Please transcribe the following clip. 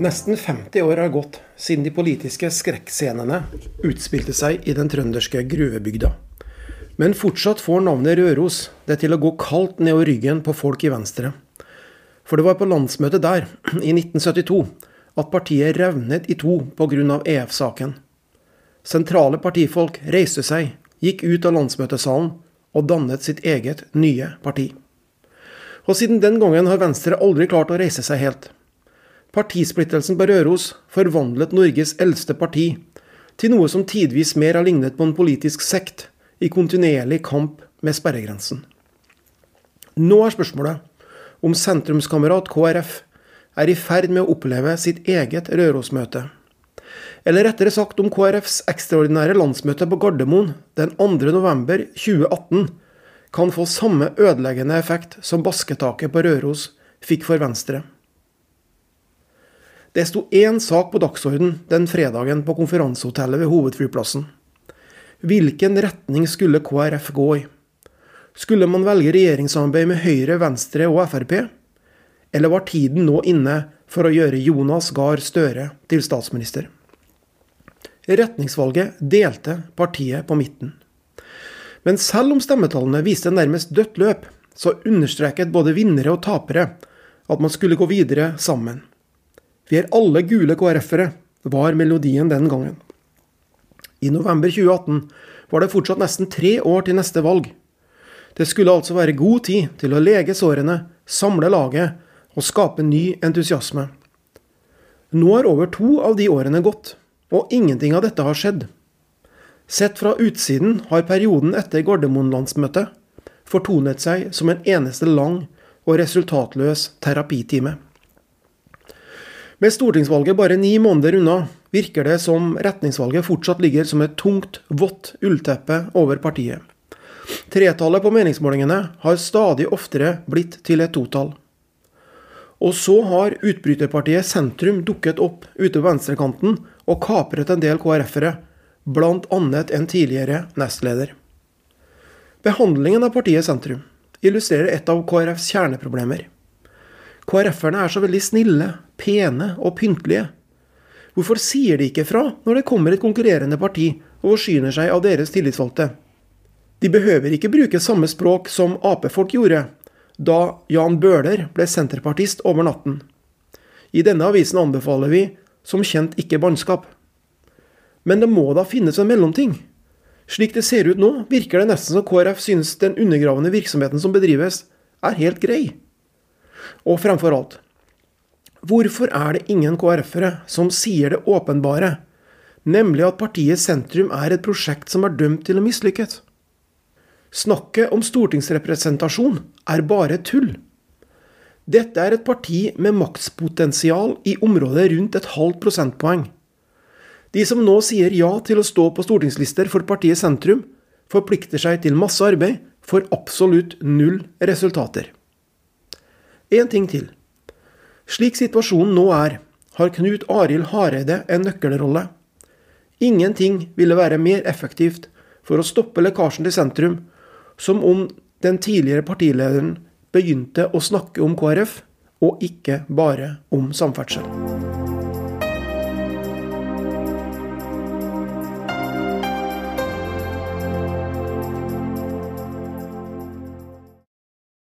Nesten 50 år har gått siden de politiske skrekkscenene utspilte seg i den trønderske gruvebygda. Men fortsatt får navnet Røros det til å gå kaldt nedover ryggen på folk i Venstre. For det var på landsmøtet der, i 1972, at partiet revnet i to pga. EF-saken. Sentrale partifolk reiste seg, gikk ut av landsmøtesalen og dannet sitt eget nye parti. Og siden den gangen har Venstre aldri klart å reise seg helt. Partisplittelsen på Røros forvandlet Norges eldste parti til noe som tidvis mer har lignet på en politisk sekt i kontinuerlig kamp med sperregrensen. Nå er spørsmålet om sentrumskamerat KrF er i ferd med å oppleve sitt eget Røros-møte. Eller rettere sagt om KrFs ekstraordinære landsmøte på Gardermoen den 2.11.2018 kan få samme ødeleggende effekt som basketaket på Røros fikk for Venstre. Det sto én sak på dagsorden den fredagen på konferansehotellet ved hovedflyplassen. Hvilken retning skulle KrF gå i? Skulle man velge regjeringssamarbeid med Høyre, Venstre og Frp? Eller var tiden nå inne for å gjøre Jonas Gahr Støre til statsminister? Retningsvalget delte partiet på midten. Men selv om stemmetallene viste nærmest dødt løp, så understreket både vinnere og tapere at man skulle gå videre sammen. Vi er alle gule KrF-ere, var melodien den gangen. I november 2018 var det fortsatt nesten tre år til neste valg. Det skulle altså være god tid til å lege sårene, samle laget og skape ny entusiasme. Nå har over to av de årene gått, og ingenting av dette har skjedd. Sett fra utsiden har perioden etter Gardermoen-landsmøtet fortonet seg som en eneste lang og resultatløs terapitime. Med stortingsvalget bare ni måneder unna, virker det som retningsvalget fortsatt ligger som et tungt, vått ullteppe over partiet. Tretallet på meningsmålingene har stadig oftere blitt til et totall. Og så har utbryterpartiet Sentrum dukket opp ute på venstrekanten og kapret en del KrF-ere, bl.a. en tidligere nestleder. Behandlingen av partiet Sentrum illustrerer et av KrFs kjerneproblemer. KrF-erne er så veldig snille, pene og pyntelige. Hvorfor sier de ikke fra når det kommer et konkurrerende parti og forsyner seg av deres tillitsvalgte? De behøver ikke bruke samme språk som Ap-folk gjorde da Jan Bøhler ble senterpartist over natten. I denne avisen anbefaler vi som kjent ikke bannskap. Men det må da finnes en mellomting? Slik det ser ut nå, virker det nesten som KrF synes den undergravende virksomheten som bedrives, er helt grei. Og fremfor alt, hvorfor er det ingen KrF-ere som sier det åpenbare, nemlig at partiet Sentrum er et prosjekt som er dømt til å mislykkes? Snakket om stortingsrepresentasjon er bare tull. Dette er et parti med maktspotensial i området rundt et halvt prosentpoeng. De som nå sier ja til å stå på stortingslister for partiet Sentrum, forplikter seg til masse arbeid for absolutt null resultater. En ting til. Slik situasjonen nå er, har Knut Arild Hareide en nøkkelrolle. Ingenting ville være mer effektivt for å stoppe lekkasjen til sentrum, som om den tidligere partilederen begynte å snakke om KrF, og ikke bare om samferdsel.